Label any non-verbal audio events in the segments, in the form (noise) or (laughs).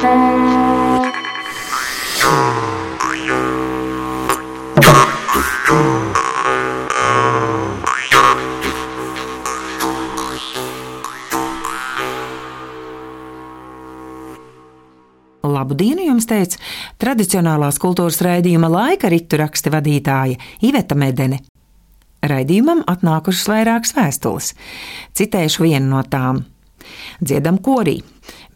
Labu dienu jums teica tradicionālās kultūras raidījuma laika ritu raksta vadītāja Iveta Medene. Raidījumam atnākušas vairākas vēstules. Citēšu vienu no tām. Dziedam korī,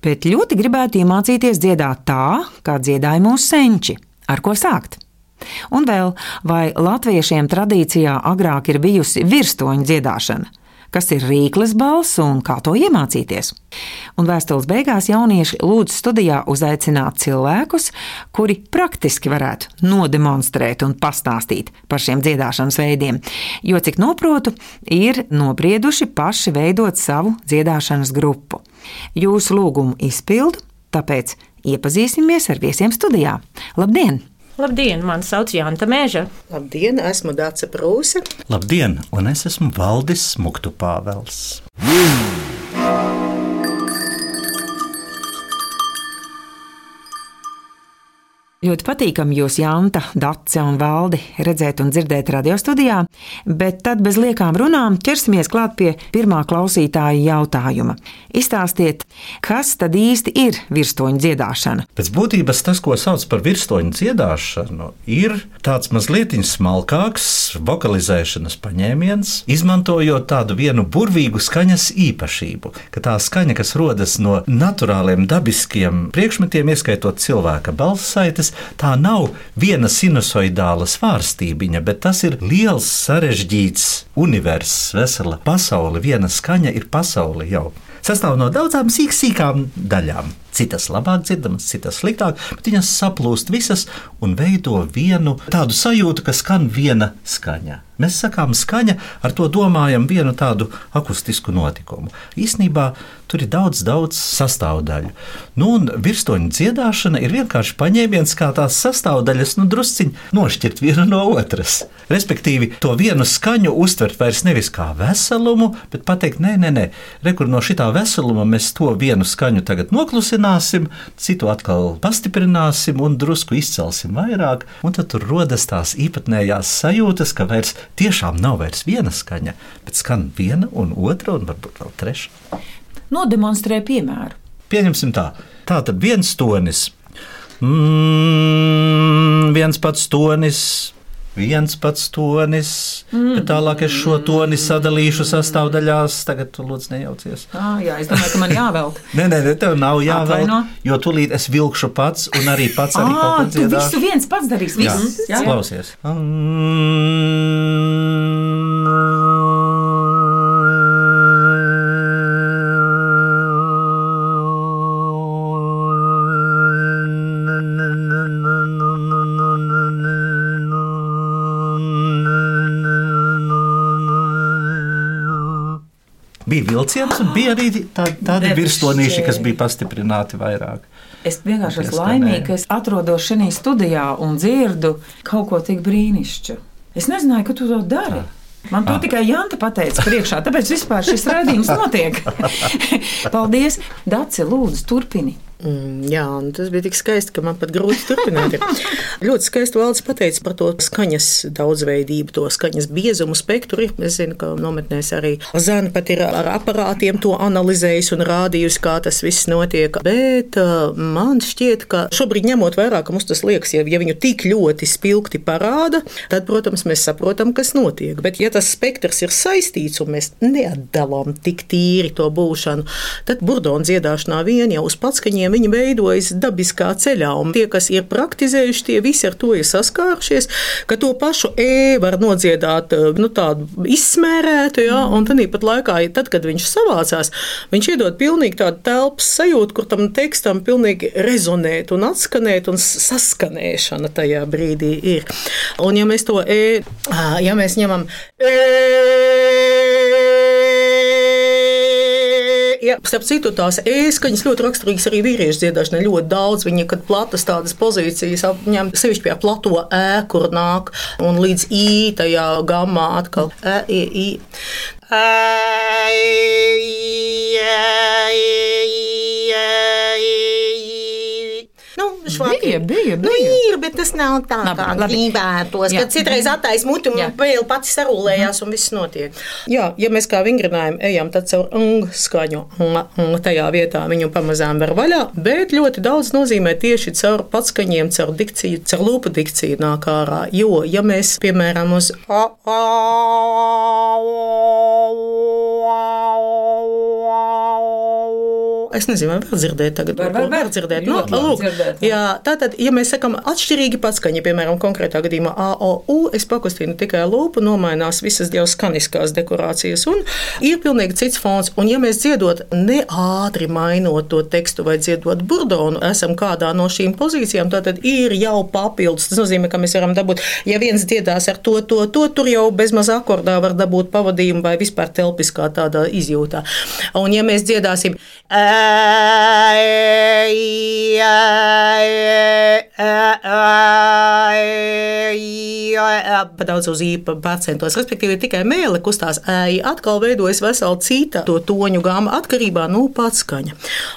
bet ļoti gribētu iemācīties dziedāt tā, kā dziedāja mūsu senči. Ar ko sākt? Un vēl, vai latviešiem tradīcijā agrāk ir bijusi virstoņu dziedāšana? kas ir rīkles balss un kā to iemācīties. Un vēstules beigās jaunieši lūdz studijā uzaicināt cilvēkus, kuri praktiski varētu nodemonstrēt un pastāstīt par šiem dziedāšanas veidiem, jo, cik noprotu, ir nobrieduši paši veidot savu dziedāšanas grupu. Jūsu lūgumu izpildu, tāpēc iepazīsimies ar viesiem studijā. Labdien! Labdien, mani sauc Janta Mēža. Labdien, esmu Dāca Prūse. Labdien, un es esmu Valdis Smuktu Pāvels. Ļoti patīkami jūs, Janta, Dace un Valdi, redzēt un dzirdēt radio studijā, bet tad bez liekām runām ķersimies klāt pie pirmā klausītāja jautājuma. Izstāstiet, kas tad īsti ir virstoņu dziedāšana? Pēc būtības tas, ko sauc par virstoņu dziedāšanu, ir tāds mazliet smalkāks vokalizēšanas paņēmiens, izmantojot tādu vienu burvīgu skaņas īpašību, ka tā skaņa, kas rodas no naturāliem dabiskiem priekšmetiem, ieskaitot cilvēka balssaites, tā nav viena sinusoidāla svārstībiņa, bet tas ir liels, sarežģīts universs, vesela pasaule. Viena skaņa ir pasaule jau. Sastāv no daudzām sīk, sīkām daļām. Citas labāk dzirdamas, citas sliktāk, bet viņas saplūst visas un veido vienu tādu sajūtu, ka skan viena skaņa. Mēs sakām, skaņa, ar to domājam vienu tādu akustisku notikumu. Īsnībā tur ir daudz, daudz sastāvdaļu. Nu, un virstoņu dziedāšana ir vienkārši paņēmiens, kā tās sastāvdaļas, nu, drusciņi nošķirt viena no otras. Respektīvi, to vienu skaņu uztvert vairs nevis kā veselumu, bet pateikt, nē, nē, nē, rekur no šitā veseluma mēs to vienu skaņu tagad noklusināsim, citu atkal pastiprināsim un drusku izcelsim vairāk, tad tur rodas tās īpatnējās sajūtas, ka vairs tiešām nav vairs viena skaņa, bet skan viena un otra un varbūt vēl treša. Nodemonstrē piemēru. Pieņemsim tā. Tā tad viens tonis. Mm, viens pats tonis, viens pats tonis, mm. bet tālāk es šo toni sadalīšu sastāvdaļās. Tagad tu lūdzu nejaucies. Ah, jā, es domāju, ka man jāvelk. (laughs) nē, nē, nē, tev nav jāvelk, Atvaino. jo tūlīt es vilkšu pats un arī pats arī Ah, ko tu visu viens pats darīsi. Jā, Viss, jā? klausies. Bija vilciens, un bija arī tā, tādi Debšķi. virstonīši, kas bija pastiprināti vairāk. Es vienkārši esmu laimīga, ka es atrodos šajā studijā un dzirdu kaut ko tik brīnišķīgu. Es nezināju, ka tu to dari. Man to tikai Janta pateica priekšā, tāpēc vispār šis raidījums notiek. (laughs) Paldies! Daci, lūdzu, turpini! Mm, jā, un tas bija tik skaisti, ka man pat grūti turpināt. Ļoti skaisti valdes pateica par to skaņas daudzveidību, to skaņas biezumu, spektru. Es zinu, ka nometnēs arī Zana pat ir ar aparātiem to analizējusi un rādījusi, kā tas viss notiek. Bet uh, man šķiet, ka šobrīd ņemot vērā, ka mums tas liekas, ja, ja viņu tik ļoti spilgti parāda, tad, protams, mēs saprotam, kas notiek. Bet, ja tas spektrs ir saistīts un mēs neatdalām tik tīri to būšanu, tad burdona dziedāšanā vien jau uz patskaņiem viņi veidojas dabiskā ceļā. Un tie, kas ir praktizējuši, tie visi ar to ir saskārušies, ka to pašu e var nodziedāt nu, tādu izsmērētu, ja, un tad pat laikā, ja tad, kad viņš savācās, viņš iedod pilnīgi tādu telpas sajūtu, kur tam tekstam pilnīgi rezonēt un atskanēt, un saskanēšana tajā brīdī ir. Un ja mēs to e, ja mēs ņemam e, Ja, starp citu, tās ēskaņas ļoti raksturīgas arī vīriešu dziedāšanai. Ļoti daudz viņa, kad platas tādas pozīcijas apņem, sevišķi pie plato ē, kur nāk, un līdz ī tajā gammā atkal ē, i, i. švaki. Bija, bija, Nu, bija. ir, bet tas nav tā, Labi, kā labi. gribētos. Kad citreiz attais muti un vēl pati sarūlējās un viss notiek. Jā, ja mēs kā vingrinājam, ejam tad caur ng skaņu, un tajā vietā viņu pamazām var vaļā, bet ļoti daudz nozīmē tieši caur patskaņiem, caur dikciju, caur lūpu dikciju nāk ārā. Jo, ja mēs, piemēram, uz Es nezinu, vai var dzirdēt tagad. Var, var, var. dzirdēt. Nu, labi lūk, dzirdēt, jā. tātad, ja mēs sakām atšķirīgi patskaņi, piemēram, konkrētā gadījumā AOU, es pakustinu tikai lūpu, nomainās visas jau skaniskās dekorācijas, un ir pilnīgi cits fons. Un, ja mēs dziedot ne ātri mainot to tekstu vai dziedot burdonu, esam kādā no šīm pozīcijām, tad ir jau papildus. Tas nozīmē, ka mēs varam dabūt, ja viens dziedās ar to, to, to, tur jau bezmaz akordā var dabūt pavadījumu vai vispār telpiskā tādā izjūtā. Un, ja mēs dziedāsim, Pa daudz uz īpa procentos, respektīvi tikai mēle kustās, ej, atkal veidojas vesela cita to toņu gama atkarībā no patskaņa.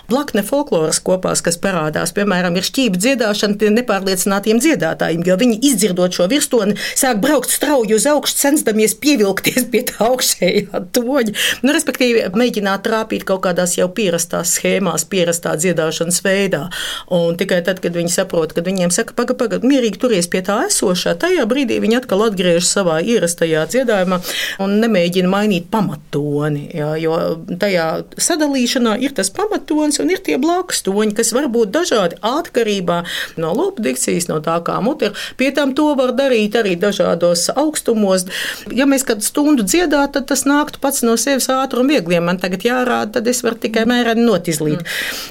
Blakne folkloras kopās, kas parādās, piemēram, ir šķība dziedāšana tiem nepārliecinātiem dziedātājiem, jo viņi izdzirdot šo virstoni, sāk braukt strauji uz augšu, censdamies pievilkties pie tā augšējā toņa. Nu, respektīvi, mēģināt trāpīt kaut kādās jau pierastās schēmās, pierastā dziedāšanas veidā. Un tikai tad, kad viņi saprot, kad viņiem saka, pagaidi, pagaidi, mierīgi turies pie tā esošā, tajā brīdī viņi atkal atgriežas savā ierastajā dziedājumā un nemēģina mainīt pamatoni. Jā, jo tajā sadalīšanā ir tas pamatons un ir tie blakus toņi, kas var būt dažādi atkarībā no lopu dikcijas, no tā, kā mute ir. Pie tam to var darīt arī dažādos augstumos. Ja mēs kādu stundu dziedātu, tad tas nāktu pats no sevis ātri un viegli. Ja man tagad jārāda, tad es varu tikai mēreni notizlīt.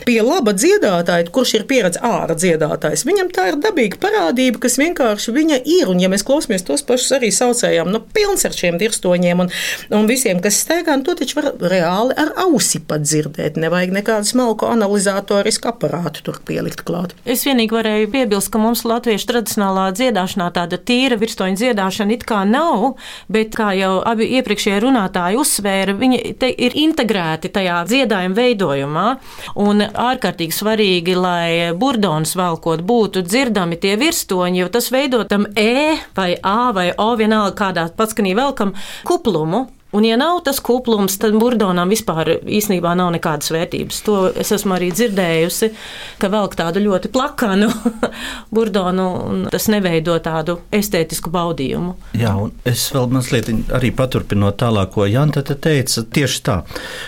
Pie laba dziedātāja, kurš ir pieredzējis ārā dziedātājs, viņam tā ir dabīga parādība, kas vienkārši viņa ir. Un, ja mēs klausāmies tos pašus arī saucējām, nu, pilns ar šiem dirstoņiem un, un visiem, kas steigā, to taču var reāli ar ausi pat dzirdēt. Nevajag nekādu smalku analizatorisku aparātu tur pielikt klāt. Es vienīgi varēju piebilst, ka mums latviešu tradicionālā dziedāšanā tāda tīra virstoņa dziedāšana it kā nav, bet, kā jau abi iepriekšējie runātāji uzsvēra, viņi ir integrēti tajā dziedājuma veidojumā. Un ārkārtīgi svarīgi, lai burdons valkot būtu dzirdami tie virstoņi, jo tas veido tam E vai A vai O vienalga kādā patskanī velkam kuplumu. Un, ja nav tas kuplums, tad burdonām vispār īstenībā nav nekādas vērtības. To es esmu arī dzirdējusi, ka velk tādu ļoti plakanu (laughs) burdonu, un tas neveido tādu estētisku baudījumu. Jā, un es vēl mazliet arī paturpinot tālāk, ko Janta te teica. Tieši tā.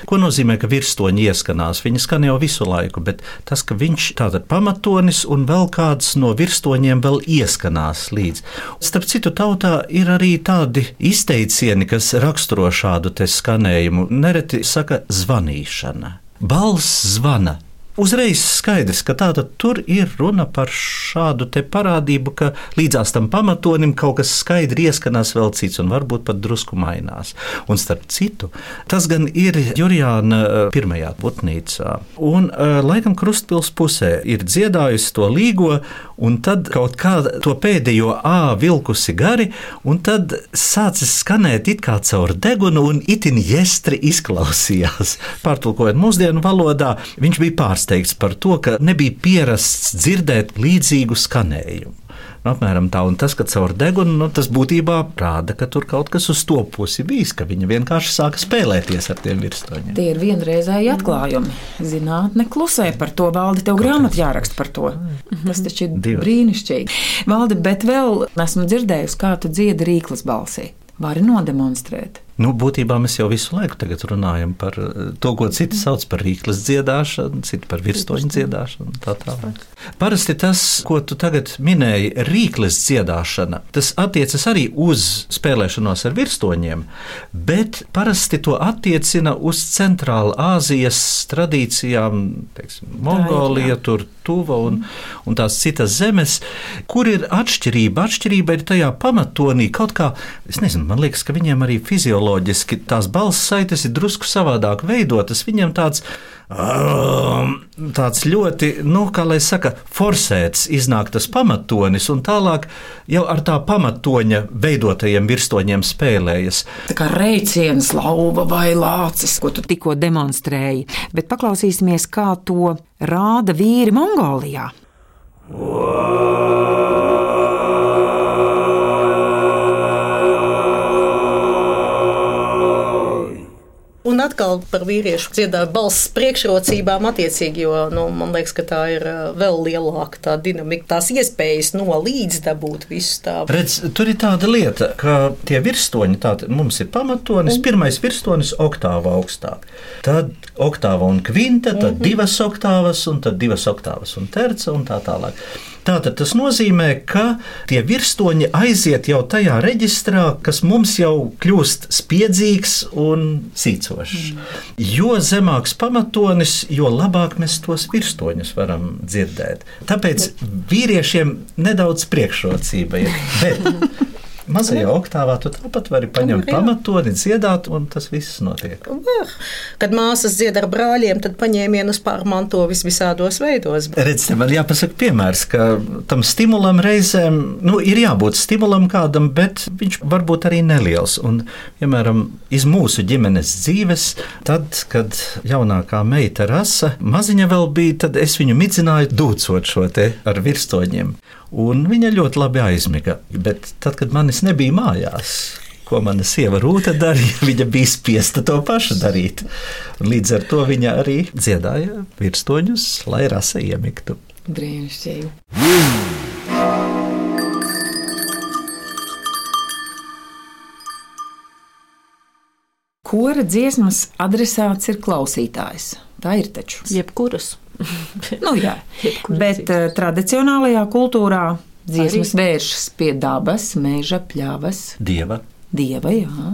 Ko nozīmē, ka virstoņi ieskanās? Viņi skan jau visu laiku, bet tas, ka viņš tātad pamatonis un vēl kāds no virstoņiem vēl ieskanās līdz. Starp citu, tautā ir arī tādi izteicieni, kas raksturo šādu skanējumu. Nereti saka zvanīšana. Balss zvana. Uzreiz skaidrs, ka tāda tur ir runa par šādu te parādību, ka līdzās tam pamatonim kaut kas skaidri ieskanās vēl cits un varbūt pat drusku mainās. Un starp citu, tas gan ir Jurijāna eh, pirmajā putnīcā. Un eh, laikam krustpils pusē ir dziedājusi to līgo, un tad kaut kā to pēdējo A vilkusi gari, un tad sācis skanēt it kā caur degunu un itin jestri izklausījās. Pārtulkojot mūsdienu valodā, viņš bija pārsteigts par to, ka nebija pierasts dzirdēt līdzīgu skanējumu. Nu, apmēram tā, un tas, ka caur degunu, nu, tas būtībā rāda, ka tur kaut kas uz to pusi bijis, ka viņa vienkārši sāka spēlēties ar tiem virsstoņiem. Tie ir vienreizēji atklājumi. Zinātne klusē par to, valdi, tev grāmatā jāraksta par to. Tas taču ir Divi. brīnišķīgi. Valdi, bet vēl esmu dzirdējusi, kā tu dziedi rīklas balsī. Vari nodemonstrēt. Nu, būtībā mēs jau visu laiku runājam par eh, to, ko citi sauc par rīklas dziedāšanu, citi par virsstoņu dziedāšanu. Tā tālāk. Parasti tas, ko tu tagad minēji, rīklas dziedāšana, tas attiecas arī uz spēlēšanos ar virsstoņiem, bet parasti to attiecina uz Centrāla Āzijas tradīcijām, teiksim, Mongolija, tur tuva un, un tās citas zemes, kur ir atšķirība. Atšķirība ir tajā pamatonī kaut kā, es nezinu, man liekas, ka viņiem arī fizioloģiski tās balss saites ir drusku savādāk veidotas. Viņiem tāds, um, tāds ļoti, nu, kā lai saka, forsēts iznāk tas pamatonis, un tālāk jau ar tā pamatoņa veidotajiem virstoņiem spēlējas. Tā kā reiciens, lauva vai lācis. ko tu tikko demonstrēji, bet paklausīsimies, kā to rāda vīri Mongolijā. O, Un atkal par vīriešu dziedāju balss priekšrocībām attiecīgi, jo nu, man liekas, ka tā ir uh, vēl lielāka tā dinamika, tās iespējas no līdz dabūt visu tā. Redz, tur ir tāda lieta, ka tie virstoņi, tātad mums ir pamatonis, pirmais virstonis oktāva augstāk, tad oktāva un kvinta, tad divas oktāvas, un tad divas oktāvas un terca un tā tālāk. Tātad tas nozīmē, ka tie virstoņi aiziet jau tajā reģistrā, kas mums jau kļūst spiedzīgs un sīcošs. Jo zemāks pamatonis, jo labāk mēs tos virstoņus varam dzirdēt. Tāpēc vīriešiem nedaudz priekšrocība ir. (laughs) Bet mazajā oktāvā tu tāpat vari paņemt Jā. pamatoni, dziedāt, un tas viss notiek. Kad māsas dzied ar brāļiem, tad paņēmienus pārmanto visvisādos veidos. Redziet, man jāpasaka, piemērs, ka tam stimulam reizēm nu, ir jābūt stimulam kādam, bet viņš var būt arī neliels. Un, piemēram, iz mūsu ģimenes dzīves, tad, kad jaunākā meita rasa maziņa vēl bija, tad es viņu midzināju dūcot šo te ar virstoņiem. Un viņa ļoti labi aizmiga. Bet tad, kad manis nebija mājās, ko mana sieva Rūta darīja, (laughs) viņa bija spiesta to pašu darīt. Un līdz ar to viņa arī dziedāja virstoņus, lai rasa iemiktu. Brīnišķīgi. Kora dziesmas adresāts ir klausītājs. Tā ir taču. Jebkuras. (laughs) Nu, jā, bet dziesmas. uh, tradicionālajā kultūrā dziesmas vēršas pie dabas, meža, pļavas, Dieva. dieva. Jā.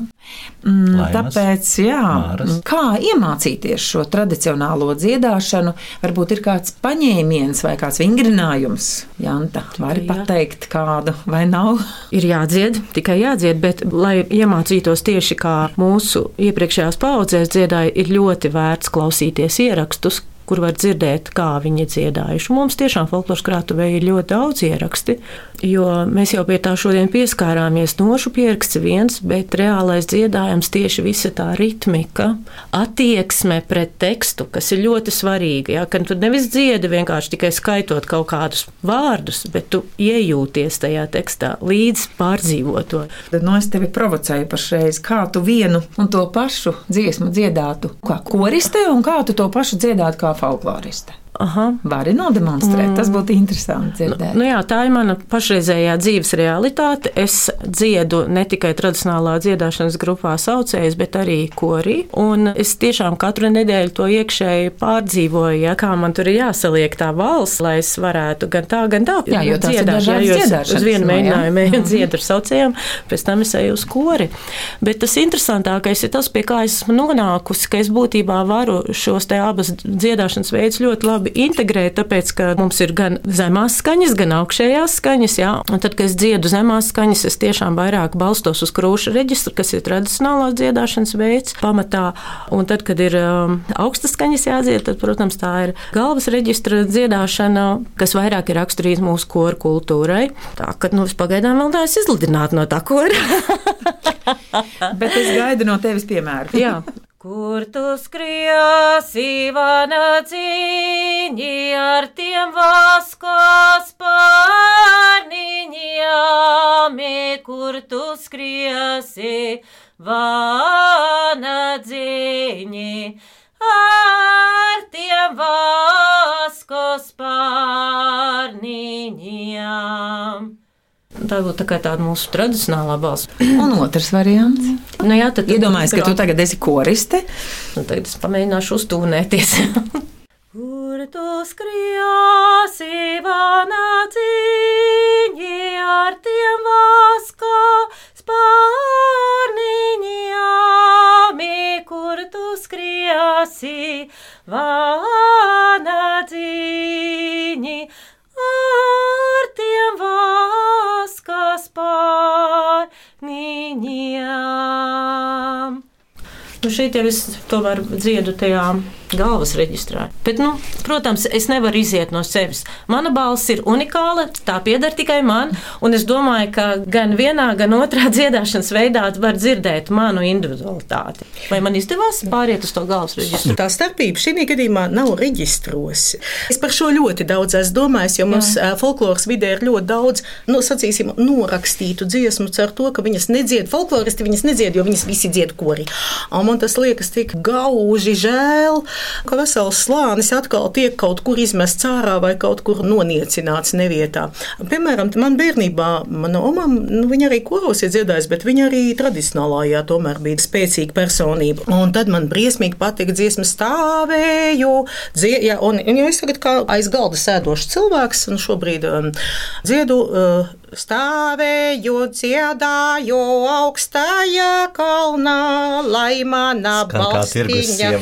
Mm, Laimas, tāpēc, jā, māras. kā iemācīties šo tradicionālo dziedāšanu, varbūt ir kāds paņēmiens vai kāds vingrinājums. Janta, vari jā. pateikt kādu vai nav? (laughs) Ir jādzied, tikai jādzied, bet, lai iemācītos tieši kā mūsu iepriekšējās paudzēs dziedāja, ir ļoti vērts klausīties ierakstus, kur var dzirdēt, kā viņi dziedājuši. Mums tiešām folkloras krātuvē ir ļoti daudz ieraksti, jo mēs jau pie tā šodien pieskārāmies. Nošu pieraksts viens, bet reālais dziedājums tieši visa tā ritmika, attieksme pret tekstu, kas ir ļoti svarīga. Ja? Kad tu nevis dziedi vienkārši tikai skaitot kaut kādus vārdus, bet tu iejūties tajā tekstā, līdz pārdzīvot to. Tad no es tevi provocēju pašreiz, kā tu vienu un to pašu dziesmu dziedātu kā koriste un kā tu to pašu dziedātu kā folkloriste. Aha. Vari nodemonstrēt, tas būtu interesanti dzirdēt. Nu jā, tā ir mana pašreizējā dzīves realitāte. Es dziedu ne tikai tradicionālā dziedāšanas grupā saucējus, bet arī korī. Un es tiešām katru nedēļu to iekšēji pārdzīvoju, ja, kā man tur ir jāsaliek tā valsts, lai es varētu gan tā, gan tā Jā, jo tās ir es dziedāšanas, Uz vienu no, mēģinājumu mm -hmm. dziedu ar saucējiem, pēc tam es eju uz kori. Bet tas interesantākais ir tas, pie kā es esmu nonākusi, ka es būtībā varu šos te abas dziedāšanas veidus ļoti labi integrēt, tāpēc, ka mums ir gan zemās skaņas, gan augšējās skaņas. Jā. Un tad, kad es dziedu zemās skaņas, es tiešām vairāk balstos uz krūša reģistru, kas ir tradicionālās dziedāšanas veids pamatā. Un tad, kad ir um, augstas skaņas jādzied, tad, protams, tā ir galvas reģistra dziedāšana, kas vairāk ir raksturīga mūsu koru kultūrai. Tā ka, nu, es pagaidām vēl neesmu izlidināta no tā kora. (laughs) Bet es gaidu no tevis piemēru. Jā. Kur tu skriesi, vanadzīņi, ar tiem vaskos pārniņām, kur tu skriesi, vanadzīņi, ar tiem vaskos pārniņām. Tā būtu tā kā tāda mūsu tradicionālā balss. (clears throat) Un otrs variants. Nu, jā, tad Iedomājies, ka tu tagad esi koriste. Nu, tagad es pamēģināšu uztūnēties. (laughs) Kur tu skriesi, vanāciņi, ar tiem vaska spārniņām, kur tu skriesi, vanāciņi, Nu šeit jau es tomēr dziedu tajā galvas reģistrā. Bet, nu, protams, es nevaru iziet no sevis. Mana balss ir unikāla, tā pieder tikai man, un es domāju, ka gan vienā, gan otrā (laughs) dziedāšanas veidā var dzirdēt manu individualitāti. Vai man izdevās pāriet uz to galvas reģistru? Tā starpība šī gadījumā nav reģistros. Es par šo ļoti daudz esmu domājis, jo mums Jā. folkloras vidē ir ļoti daudz, nu, sacīsim, norakstītu dziesmu ar to, ka viņas nedzied, folkloristi viņas nedzied, jo viņas visi dzied korī. Un man tas liekas tik gauži žēl, ka vesels slānis atkal tiek kaut kur izmests ārā vai kaut kur noniecināts nevietā. Piemēram, man bērnībā, mana oma, nu, viņa arī koros ir dziedājusi, bet viņa arī tradicionālajā tomēr bija spēcīga personība. Un tad man briesmīgi patika dziesma stāvēju, dzie, ja, un, un es tagad kā aiz galda sēdošs cilvēks, un šobrīd um, dziedu. Uh, Stāvēju, dziedāju augstajā kalnā, lai mana balstiņa.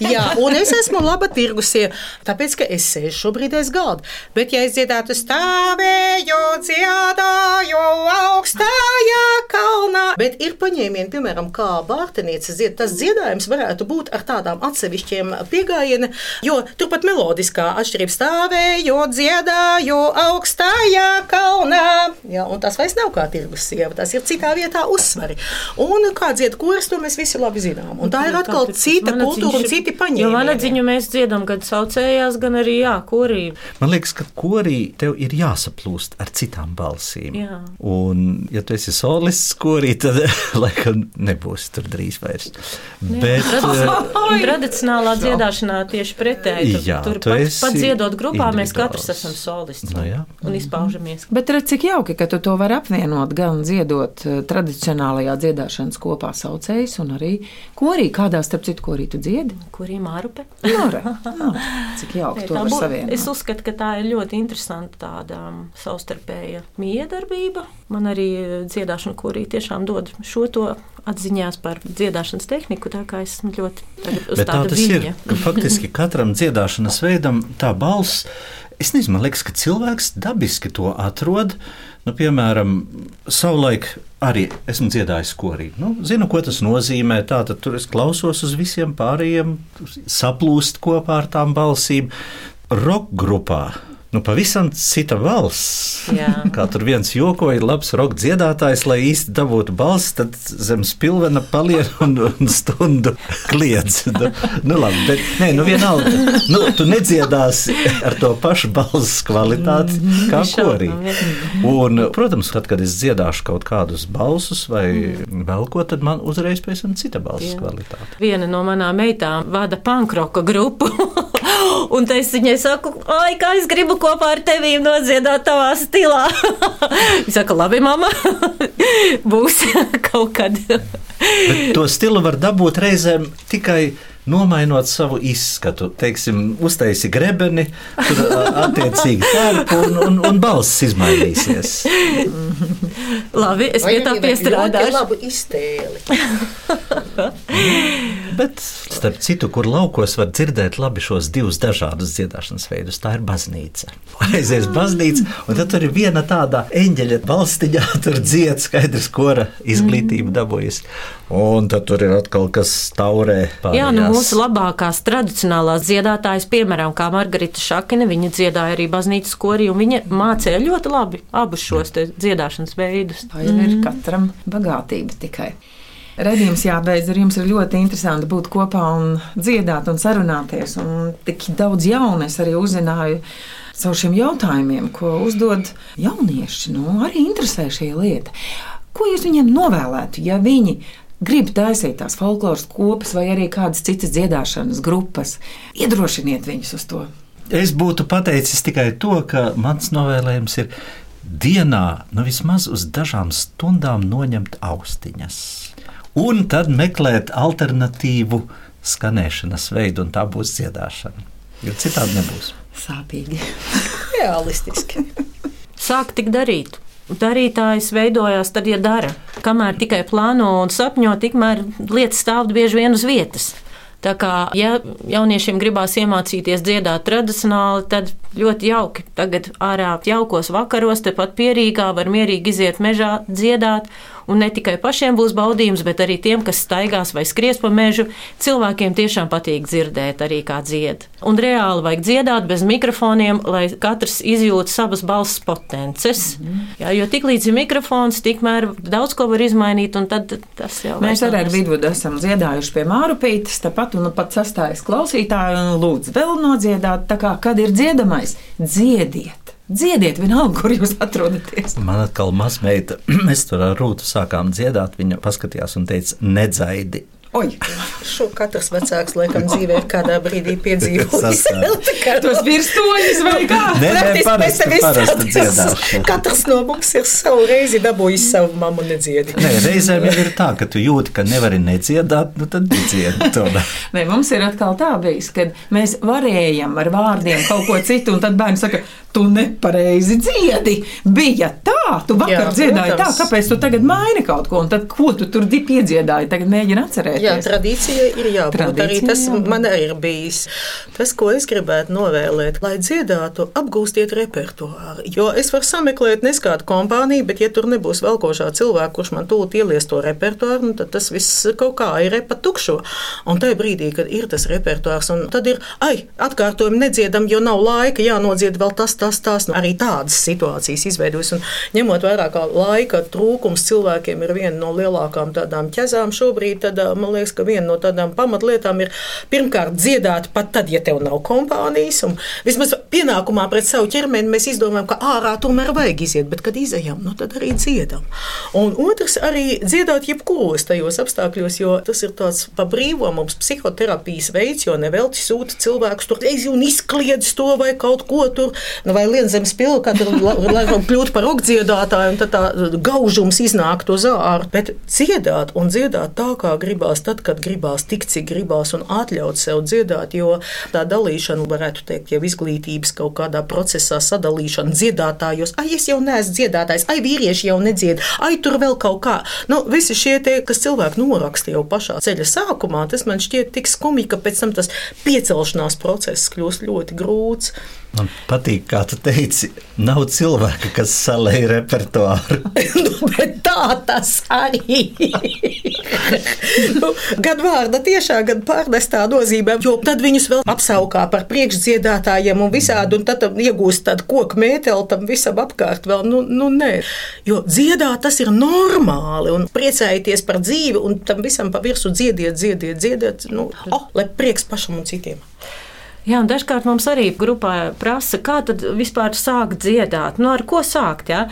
Jā, un es esmu laba tirgusie, tāpēc, ka es sēžu šobrīd aiz galda. Bet, ja es dziedātu stāvēju, dziedāju augstajā kalnā, bet ir paņēmieni, piemēram, kā bārtenieca dzied, tas dziedājums varētu būt ar tādām atsevišķiem piegājieniem, jo turpat melodiskā atšķirība stāvēju, dziedāju augstajā kalnā. Un tas vairs nav kā tirgus sieva, tas ir citā vietā uzsvari. Un kā dzied koris, to mēs visi labi zinām. Un tā ir atkal cita kultūra un citi paņēma. Jo vanadziņu mēs dziedam gan saucējās, gan arī jā, korī. Man liekas, ka korī tev ir jāsaplūst ar citām balsīm. Jā. Un, ja tu esi solists korī, tad (laughs) laikam nebūs tur drīz vairs. Jā. Bet, uh, (laughs) tradicionālā dziedāšanā tieši pretēji. Tur, jā, tur pat, pat dziedot grupā mēs katrs esam solists no, jā. un izpaužamies. Bet redz, cik jauki, ka tu to vari apvienot gan dziedot eh, tradicionālajā dziedāšanas kopā saucējs un arī korī. Kādā starp citu korī tu dziedi? kuriem ārupe. Nora, (laughs) nora. Cik jauki to var savienot. Es uzskatu, ka tā ir ļoti interesanta tāda um, savstarpēja miedarbība. Man arī dziedāšana, kurī tiešām dod šo to atziņās par dziedāšanas tehniku, tā kā esmu ļoti uz Bet tā tas viļņa. ir, ka faktiski (laughs) katram dziedāšanas veidam tā balss, es nezinu, man liekas, ka cilvēks dabiski to atrod. Nu, piemēram, savulaik arī esmu dziedājis korī. Nu, zinu, ko tas nozīmē. Tātad tur es klausos uz visiem pārējiem, saplūst kopā ar tām balsīm. Rock grupā nu, pavisam cita balss. Kā tur viens jokoja, labs roka dziedātājs, lai īsti dabūtu balsi, tad zem spilvena palien un, un stundu kliedz. Nu, nu, labi, bet nē, nu vienalga. Nu, tu nedziedāsi ar to pašu balss kvalitāti kā korī. Un, protams, tad, kad es dziedāšu kaut kādus balsus vai vēl ko, tad man uzreiz pēc tam cita balss kvalitāte. Viena no manām meitām vada pankroka grupu. (laughs) (gasps) Un es viņai saku, ai, kā es gribu kopā ar tevi nodziedāt tavā stilā. (laughs) Viņa saka, labi, mamma, (laughs) būs (laughs) kaut kad. Bet to stilu var dabūt reizēm tikai nomainot savu izskatu. Teiksim, uztaisi grebeni, tur attiecīgi tērpu un, un, un balss izmainīsies. (laughs) Labi, es pie tā piestrādāšu. Labu iztēli. (laughs) Bet, starp citu, kur laukos var dzirdēt labi šos divus dažādus dziedāšanas veidus, tā ir baznīca. (laughs) Aizies baznīca, un tad tur ir viena tāda eņģeļa balstiņā, tur dzied skaidrs, kora izglītība dabūjas. Un tad tur ir atkal kas taurē. Pārējās. Jā, nu mūsu labākās tradicionālās dziedātājas, piemēram, kā Margarita Šakine, viņa dziedāja arī baznīcas korī, un viņa mācīja ļoti labi abus šos dziedāšanas veidus. Tā ir mm. katram bagātība tikai. Redījums jābeidz, ar jums ir ļoti interesanti būt kopā un dziedāt un sarunāties. Un tik daudz jaunu es arī uzzināju caur šiem jautājumiem, ko uzdod jaunieši. Nu, arī interesē šī lieta. Ko jūs viņiem novēlētu, ja viņi grib taisīt tās folkloras kopas vai arī kādas citas dziedāšanas grupas, iedrošiniet viņus uz to. Es būtu pateicis tikai to, ka mans novēlējums ir dienā nu vismaz uz dažām stundām noņemt austiņas. Un tad meklēt alternatīvu skanēšanas veidu, un tā būs dziedāšana. Jo citādi nebūs. Sāpīgi. Realistiski. Sāk tik darīt darītājs veidojās tad, ja dara. Kamēr tikai plāno un sapņo, tikmēr lietas stāv bieži vien uz vietas. Tā kā, ja jauniešiem gribās iemācīties dziedāt tradicionāli, tad ļoti jauki. Tagad ārā jaukos vakaros, tepat pierīgā var mierīgi iziet mežā, dziedāt Un ne tikai pašiem būs baudījums, bet arī tiem, kas staigās vai skries pa mežu. Cilvēkiem tiešām patīk dzirdēt arī kā dzied. Un reāli vajag dziedāt bez mikrofoniem, lai katrs izjūtu savas balss potences. Mm -hmm. Jā, jo tik līdz ir mikrofons, tikmēr daudz ko var izmainīt, un tad tas jau Mēs arī ar Vidvudu esam dziedājuši pie Mārupītes, tāpat un pat sastājas klausītāji un lūdzu vēl nodziedāt, tā kā kad ir dziedamais, dziediet. Dziediet, vienalga, kur jūs atrodaties. Man atkal mazmeita, mēs (clears throat) tur ar Rūtu sākām dziedāt. Viņa paskatījās un teica, nedzaidi. Oi, Šo katrs vecāks laikam dzīvē kādā brīdī piedzīvojis. tos virstoņus vai kā? Nē, nē, parasti, parasti dziedāšana. Katrs no mums ir savu reizi dabūjis savu mammu nedziedi. Nē, reizēm jau ir tā, ka tu jūti, ka nevari nedziedāt, nu tad nedziedi to. Nē, mums ir atkal tā bijis, ka mēs varējam ar vārdiem kaut ko citu, un tad bērns saka, tu nepareizi dziedi. Bija tā, tu vakar Jā, dziedāji tā, protams. kāpēc tu tagad maini kaut ko, un tad ko tu tur di- piedziedāji, tagad mēģini atcerēties. Jā, tradīcija ir jābūt. Tradīcija arī tas jābūt. man arī ir bijis. Tas, ko es gribētu novēlēt, lai dziedātu, apgūstiet repertuāru. Jo es varu sameklēt neskādu kompāniju, bet, ja tur nebūs kāda cilvēka, kurš man tūlīt ielies to repertuāru, nu, tad tas viss kaut kā ir repa tukšo. Un tajā brīdī, kad ir tas repertuārs, un tad ir, ai, atkārtojumi nedziedam, jo nav laika, jānodzied vēl tas, tas, tas. Nu, arī tādas situācijas izveidojas. Un ņemot vērā, ka laika trūkums cilvēkiem ir viena no lielākām tādām ķezām šobrīd, tad ā, man liekas, ka viena no tādām pamatlietām ir pirmkārt dziedāt pat tad, ja tev nav kompānijas. Vismaz pienākumā pret savu ķermeni mēs izdomājam, ka ārā tomēr vajag iziet, bet kad izejam, nu tad arī dziedam. Un otrs arī dziedāt jebkuros tajos apstākļos, jo tas ir tāds pa brīvo mums psihoterapijas veids, jo nevelti sūta cilvēkus tur reizi un izkliedz to vai kaut ko tur, nu, vai lien zem spilva, kad tur, kļūtu par rokdziedātāju, un tad tā gaužums iznāk to zāru. Bet dziedāt un dziedāt tā, kā gribās, tad, kad gribās, tik cik gribās, un atļaut sev dziedāt, jo tā dalīšana, varētu teikt, jau izglītības kaut kādā procesā sadalīšana dziedātājos, ai, es jau neesmu dziedātājs, ai, vīrieši jau nedzied, ai, tur vēl kaut kā. Nu, visi šie tie, kas cilvēki noraksta jau pašā ceļa sākumā, tas man šķiet tik skumji, ka pēc tam tas piecelšanās process kļūst ļoti grūts. Man patīk, kā tu teici, nav cilvēka, kas salēja repertuāru. (laughs) nu, bet tā tas arī ir. nu, gan vārda tiešā, gan pārnestā nozīmē, jo tad viņus vēl apsaukā par priekšdziedātājiem un visādi, un tad iegūst tādu koku mēteli tam visam apkārt vēl. Nu, nu nē, jo dziedāt tas ir normāli un priecājieties par dzīvi un tam visam pa virsmu dziediet, dziediet, dziediet, nu, oh, lai prieks pašam un citiem. Jā, un dažkārt mums arī grupā prasa, kā tad vispār sākt dziedāt, nu, ar ko sākt. Ja?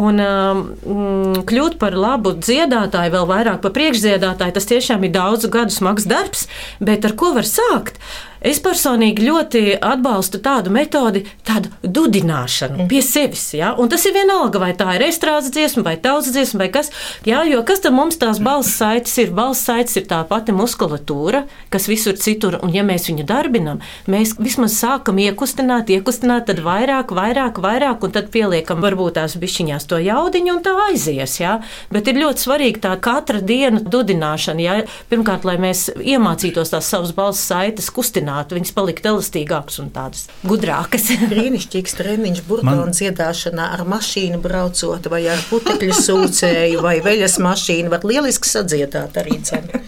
Un um, mm, kļūt par labu dziedātāju, vēl vairāk par priekšdziedātāju, tas tiešām ir daudzu gadu smags darbs, bet ar ko var sākt? Es personīgi ļoti atbalstu tādu metodi, tādu dudināšanu mm. pie sevis. Ja? Un tas ir vienalga, vai tā ir estrādes dziesma, vai tautas dziesma, vai kas. Jā, jo kas tad mums tās balss saites ir? Balss saites ir tā pati muskulatūra, kas visur citur, un ja mēs viņu darbinam, mēs vismaz sākam iekustināt, iekustināt, tad vairāk, vairāk, vairāk, un tad pieliekam varbūt tās bišķiņās to jaudiņu, un tā aizies. Ja? Bet ir ļoti svarīgi tā katra diena dudināšana. Ja? Pirmkārt, lai mēs iemācītos tās savas balss saites kustināt, viņas palikt elastīgākas un tādas gudrākas. (laughs) Brīnišķīgs treniņš, burbuļsaktas Man- dziedāšanā ar mašīnu braucot, vai ar putekļu sūcēju, vai veļas mašīnu. Var lieliski sadziedāt arī cenu.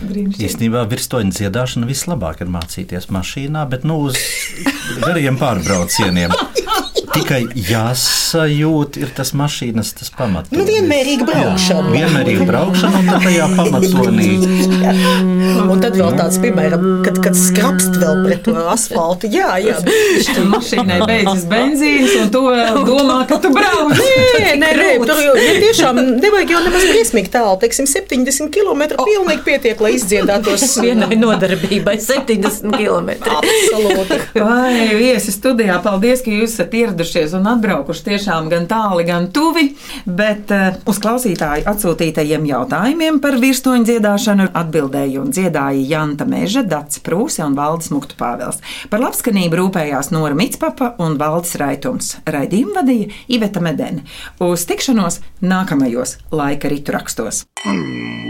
Īstenībā virstoņa dziedāšana vislabāk ir mācīties mašīnā, bet nu uz gariem pārbraucieniem. (laughs) Tikai jāsajūt, ir tas mašīnas tas pamats. Nu, vienmērīga braukšana. Vienmērīga braukšana un tad tajā pamatonī. Un tad vēl tāds, piemēram, kad, kad skrapst vēl pret to asfaltu. Jā, jā. Mašīnai beidzas benzīns, un tu vēl domā, ka tu brauc. Nē, nē, nē, tur jau ja tiešām nevajag jau nemaz briesmīgi tālu. Teiksim, 70 km pilnīgi pietiek, lai izdziedātos Vienai nodarbībai 70 km. Absolūti. Vai viesi studijā, paldies, ka jūs esat ieradušies un atbraukuši tiešām gan tāli, gan tuvi. Bet uh, uz klausītāju atsūtītajiem jautājumiem par virstoņu dziedāšanu atbildēja un dziedāja Janta Meža, Dats Prūse un Valdis Muktu Pāvels. Par labskanību rūpējās Nora Mitspapa un Valdis Raitums. Raidījumu vadīja Iveta Medene. Uz tikšanos nākamajos laika ritu rakstos. Wow.